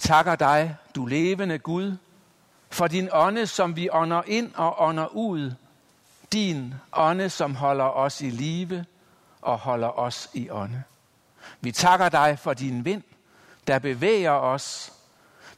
takker dig, du levende Gud, for din ånde, som vi ånder ind og ånder ud. Din ånde, som holder os i live og holder os i ånde. Vi takker dig for din vind, der bevæger os,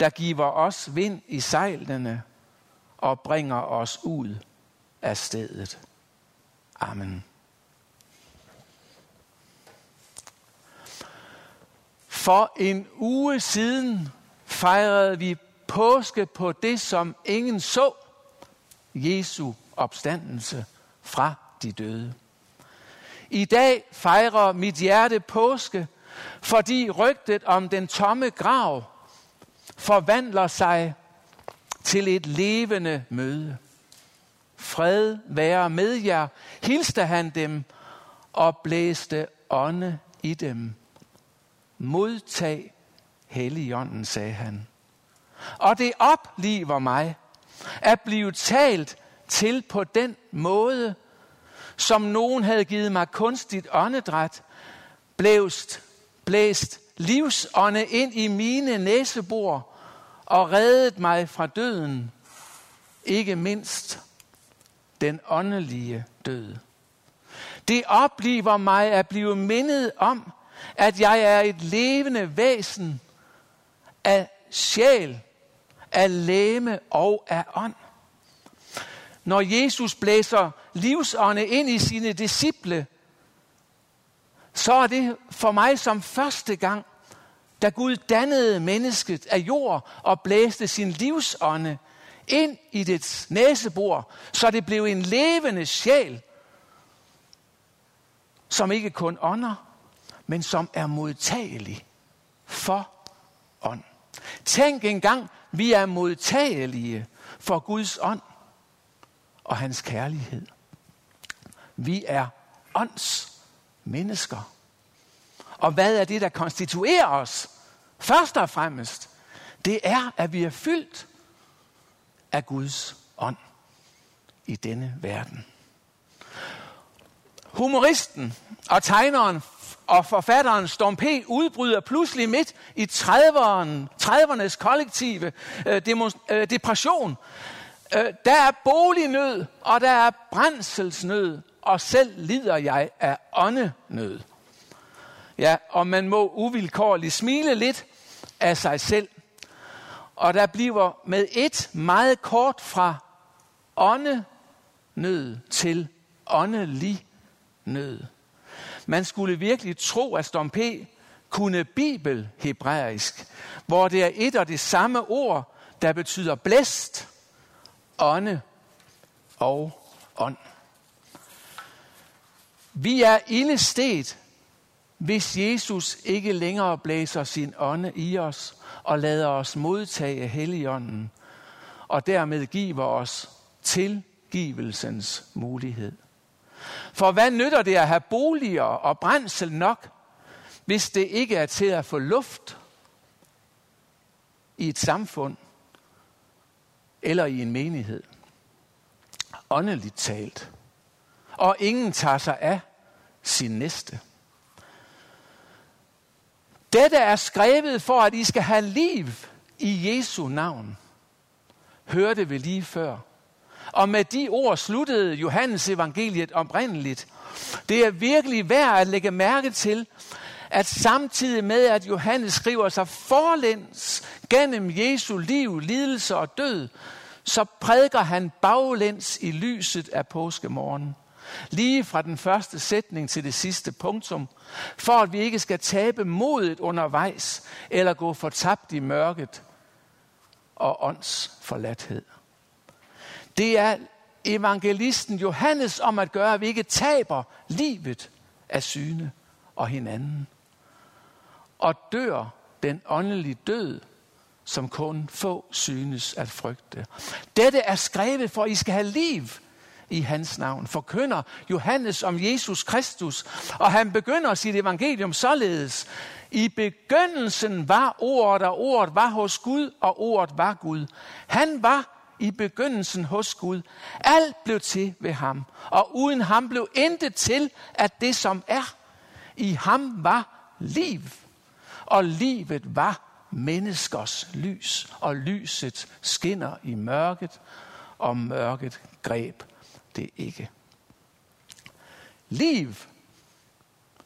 der giver os vind i sejlene og bringer os ud af stedet. Amen. For en uge siden fejrede vi påske på det, som ingen så, Jesu opstandelse fra de døde. I dag fejrer mit hjerte påske, fordi rygtet om den tomme grav forvandler sig til et levende møde. Fred være med jer, hilste han dem og blæste ånde i dem. Modtag Helligånden, sagde han. Og det opliver mig at blive talt til på den måde, som nogen havde givet mig kunstigt åndedræt, blæst, blæst livsånde ind i mine næsebor og reddet mig fra døden, ikke mindst den åndelige død. Det opliver mig at blive mindet om, at jeg er et levende væsen af sjæl, af læme og af ånd. Når Jesus blæser livsånde ind i sine disciple, så er det for mig som første gang, da Gud dannede mennesket af jord og blæste sin livsånde ind i dets næsebor, så det blev en levende sjæl, som ikke kun ånder, men som er modtagelig for ånd. Tænk engang, vi er modtagelige for Guds ånd og hans kærlighed. Vi er ånds mennesker. Og hvad er det, der konstituerer os? Først og fremmest, det er, at vi er fyldt af Guds ånd i denne verden. Humoristen og tegneren og forfatteren Storm P. udbryder pludselig midt i 30'erne, 30'ernes kollektive øh, øh, depression. Øh, der er bolignød, og der er brændselsnød, og selv lider jeg af åndenød. Ja, og man må uvilkårligt smile lidt af sig selv. Og der bliver med et meget kort fra åndenød til åndelig nød. Man skulle virkelig tro, at Storm P. kunne bibel hebraisk, hvor det er et og det samme ord, der betyder blæst, ånde og ånd. Vi er illestet, hvis Jesus ikke længere blæser sin ånde i os og lader os modtage Helligånden, og dermed giver os tilgivelsens mulighed. For hvad nytter det at have boliger og brændsel nok, hvis det ikke er til at få luft i et samfund eller i en menighed? Åndeligt talt. Og ingen tager sig af sin næste. Dette er skrevet for, at I skal have liv i Jesu navn. Hørte vi lige før. Og med de ord sluttede Johannes evangeliet oprindeligt. Det er virkelig værd at lægge mærke til, at samtidig med, at Johannes skriver sig forlæns gennem Jesu liv, lidelse og død, så prædiker han baglæns i lyset af påskemorgen. Lige fra den første sætning til det sidste punktum, for at vi ikke skal tabe modet undervejs, eller gå fortabt i mørket og ånds forladthed. Det er evangelisten Johannes om at gøre, at vi ikke taber livet af syne og hinanden. Og dør den åndelige død, som kun få synes at frygte. Dette er skrevet for, at I skal have liv i hans navn. Forkynder Johannes om Jesus Kristus, og han begynder sit evangelium således. I begyndelsen var ordet, og ordet var hos Gud, og ordet var Gud. Han var i begyndelsen hos Gud. Alt blev til ved ham, og uden ham blev intet til, at det som er. I ham var liv, og livet var menneskers lys, og lyset skinner i mørket, og mørket greb det ikke. Liv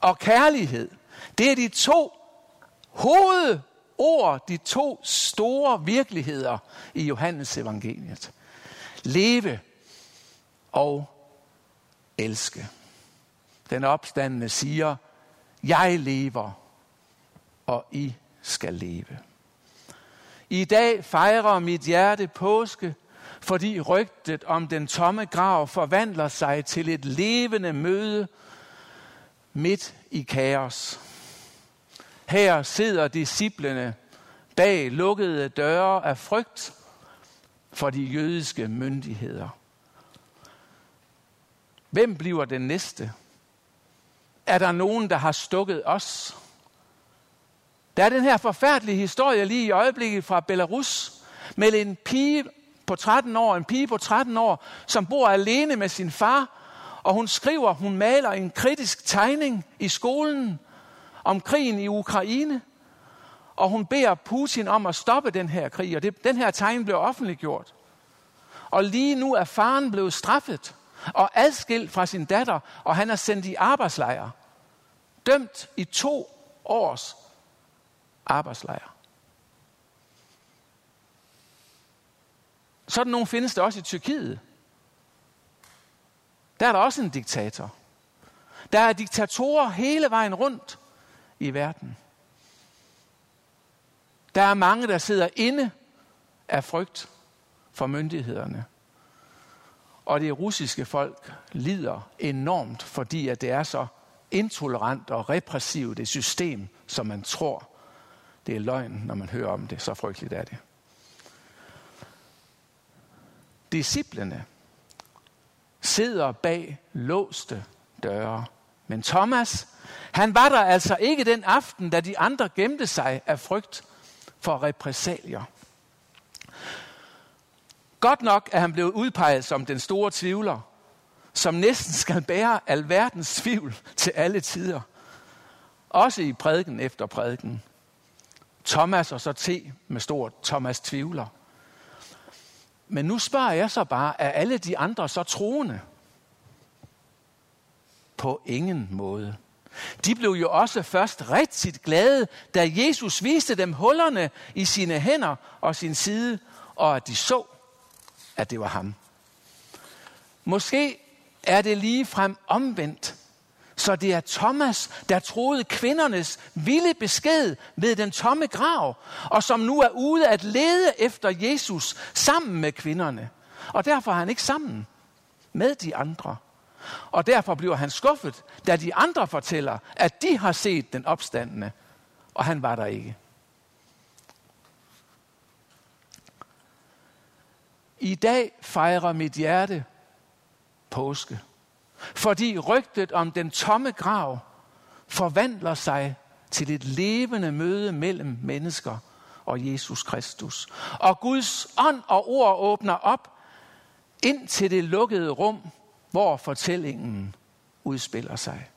og kærlighed, det er de to ord de to store virkeligheder i Johannes evangeliet. Leve og elske. Den opstandende siger, jeg lever, og I skal leve. I dag fejrer mit hjerte påske, fordi rygtet om den tomme grav forvandler sig til et levende møde midt i kaos. Her sidder disciplene bag lukkede døre af frygt for de jødiske myndigheder. Hvem bliver den næste? Er der nogen, der har stukket os? Der er den her forfærdelige historie lige i øjeblikket fra Belarus med en pige på 13 år, en pige på 13 år, som bor alene med sin far, og hun skriver, hun maler en kritisk tegning i skolen om krigen i Ukraine, og hun beder Putin om at stoppe den her krig, og det, den her tegn blev offentliggjort. Og lige nu er faren blevet straffet og adskilt fra sin datter, og han er sendt i arbejdslejr. Dømt i to års arbejdslejr. Sådan nogen findes der også i Tyrkiet. Der er der også en diktator. Der er diktatorer hele vejen rundt i verden. Der er mange, der sidder inde af frygt for myndighederne. Og det russiske folk lider enormt, fordi at det er så intolerant og repressivt et system, som man tror, det er løgn, når man hører om det. Så frygteligt er det. Disciplene sidder bag låste døre. Men Thomas, han var der altså ikke den aften, da de andre gemte sig af frygt for repressalier. Godt nok er han blevet udpeget som den store tvivler, som næsten skal bære alverdens tvivl til alle tider. Også i prædiken efter prædiken. Thomas og så T med stort Thomas tvivler. Men nu spørger jeg så bare, er alle de andre så troende? På ingen måde. De blev jo også først rigtig glade, da Jesus viste dem hullerne i sine hænder og sin side, og at de så, at det var ham. Måske er det lige frem omvendt, så det er Thomas, der troede kvindernes vilde besked ved den tomme grav, og som nu er ude at lede efter Jesus sammen med kvinderne. Og derfor er han ikke sammen med de andre. Og derfor bliver han skuffet, da de andre fortæller, at de har set den opstandende, og han var der ikke. I dag fejrer mit hjerte påske. Fordi rygtet om den tomme grav forvandler sig til et levende møde mellem mennesker og Jesus Kristus. Og Guds ånd og ord åbner op ind til det lukkede rum, hvor fortællingen udspiller sig.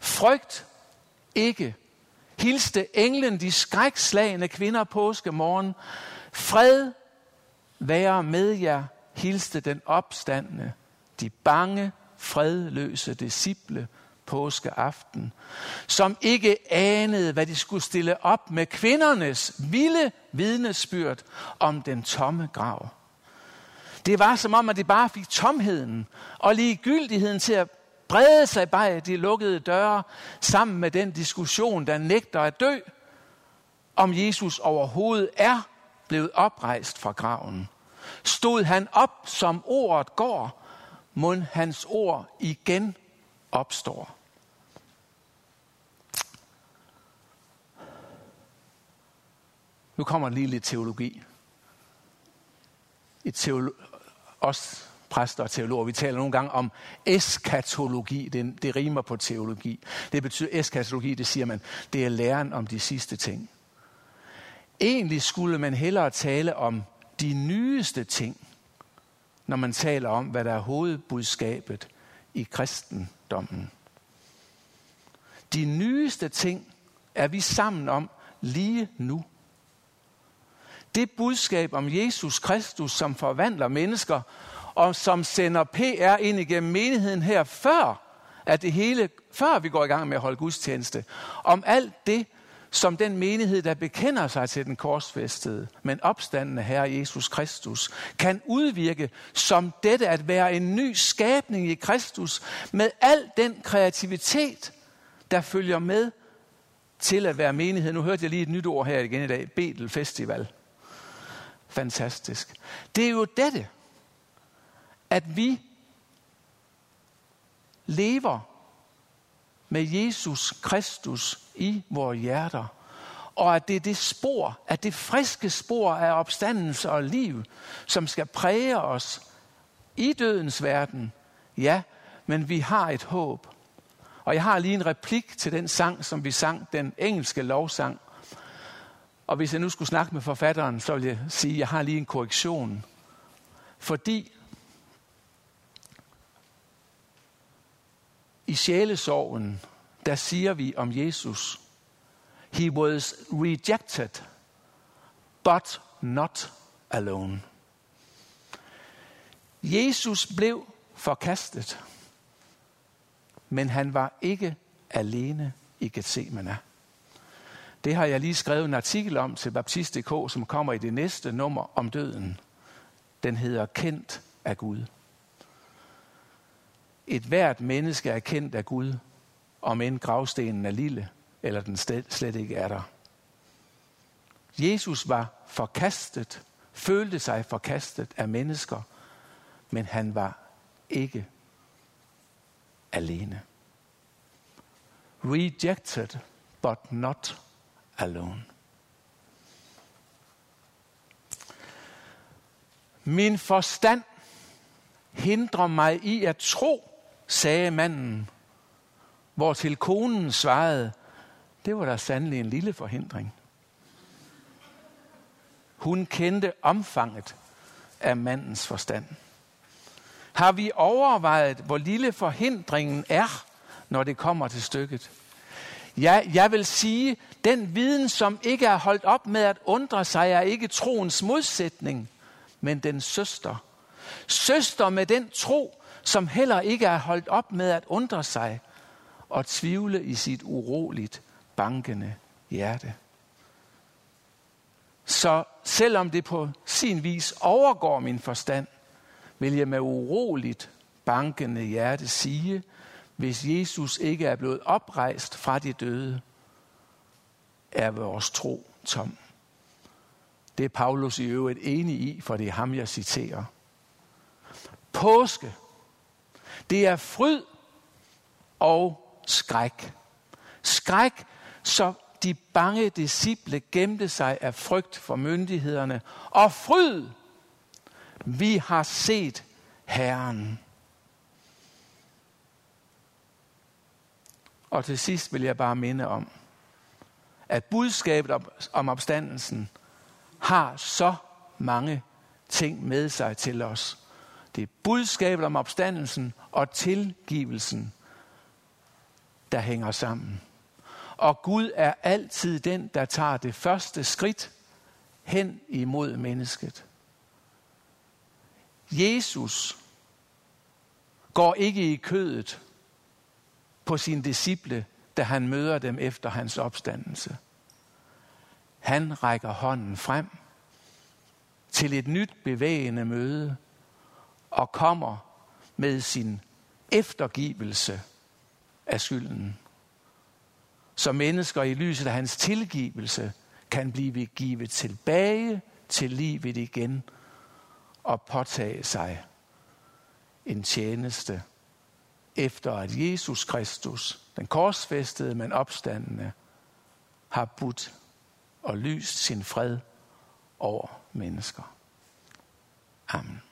Frygt ikke. Hilste englen de skrækslagende kvinder påske morgen. Fred være med jer, hilste den opstandende, de bange fredløse disciple påskeaften, som ikke anede, hvad de skulle stille op med kvindernes vilde vidnesbyrd om den tomme grav. Det var som om, at de bare fik tomheden og ligegyldigheden til at brede sig bag de lukkede døre, sammen med den diskussion, der nægter at dø, om Jesus overhovedet er blevet oprejst fra graven. Stod han op, som ordet går, må hans ord igen opstår. Nu kommer lige lidt teologi. Et teolo- os præster og teologer, vi taler nogle gange om eskatologi. Det, det rimer på teologi. Det betyder eskatologi, det siger man, det er læren om de sidste ting. Egentlig skulle man hellere tale om de nyeste ting når man taler om, hvad der er hovedbudskabet i kristendommen. De nyeste ting er vi sammen om lige nu. Det budskab om Jesus Kristus, som forvandler mennesker, og som sender PR ind igennem menigheden her, før, at det hele, før vi går i gang med at holde gudstjeneste, om alt det, som den menighed, der bekender sig til den korsfæstede, men opstandende Herre Jesus Kristus, kan udvirke som dette at være en ny skabning i Kristus, med al den kreativitet, der følger med til at være menighed. Nu hørte jeg lige et nyt ord her igen i dag, Betel Festival. Fantastisk. Det er jo dette, at vi lever med Jesus Kristus i vores hjerter. Og at det er det spor, at det friske spor af opstandelse og liv, som skal præge os i dødens verden. Ja, men vi har et håb. Og jeg har lige en replik til den sang, som vi sang, den engelske lovsang. Og hvis jeg nu skulle snakke med forfatteren, så vil jeg sige, at jeg har lige en korrektion. Fordi i sjælesorgen, der siger vi om Jesus, He was rejected, but not alone. Jesus blev forkastet, men han var ikke alene i Gethsemane. Det har jeg lige skrevet en artikel om til Baptist.dk, som kommer i det næste nummer om døden. Den hedder Kendt af Gud. Et hvert menneske er kendt af Gud, om end gravstenen er lille, eller den slet ikke er der. Jesus var forkastet, følte sig forkastet af mennesker, men han var ikke alene. Rejected, but not alone. Min forstand hindrer mig i at tro, sagde manden, hvor til konen svarede, det var der sandelig en lille forhindring. Hun kendte omfanget af mandens forstand. Har vi overvejet, hvor lille forhindringen er, når det kommer til stykket? Ja, jeg vil sige, den viden, som ikke er holdt op med at undre sig, er ikke troens modsætning, men den søster. Søster med den tro, som heller ikke er holdt op med at undre sig og tvivle i sit uroligt bankende hjerte. Så selvom det på sin vis overgår min forstand, vil jeg med uroligt bankende hjerte sige, hvis Jesus ikke er blevet oprejst fra de døde, er vores tro tom. Det er Paulus i øvrigt enig i, for det er ham, jeg citerer. Påske, det er fryd og skræk. Skræk, så de bange disciple gemte sig af frygt for myndighederne. Og fryd, vi har set Herren. Og til sidst vil jeg bare minde om, at budskabet om opstandelsen har så mange ting med sig til os. Det er budskabet om opstandelsen og tilgivelsen, der hænger sammen. Og Gud er altid den, der tager det første skridt hen imod mennesket. Jesus går ikke i kødet på sine disciple, da han møder dem efter hans opstandelse. Han rækker hånden frem til et nyt bevægende møde og kommer med sin eftergivelse af skylden. Så mennesker i lyset af hans tilgivelse kan blive givet tilbage til livet igen og påtage sig en tjeneste efter at Jesus Kristus, den korsfæstede, men opstandende, har budt og lyst sin fred over mennesker. Amen.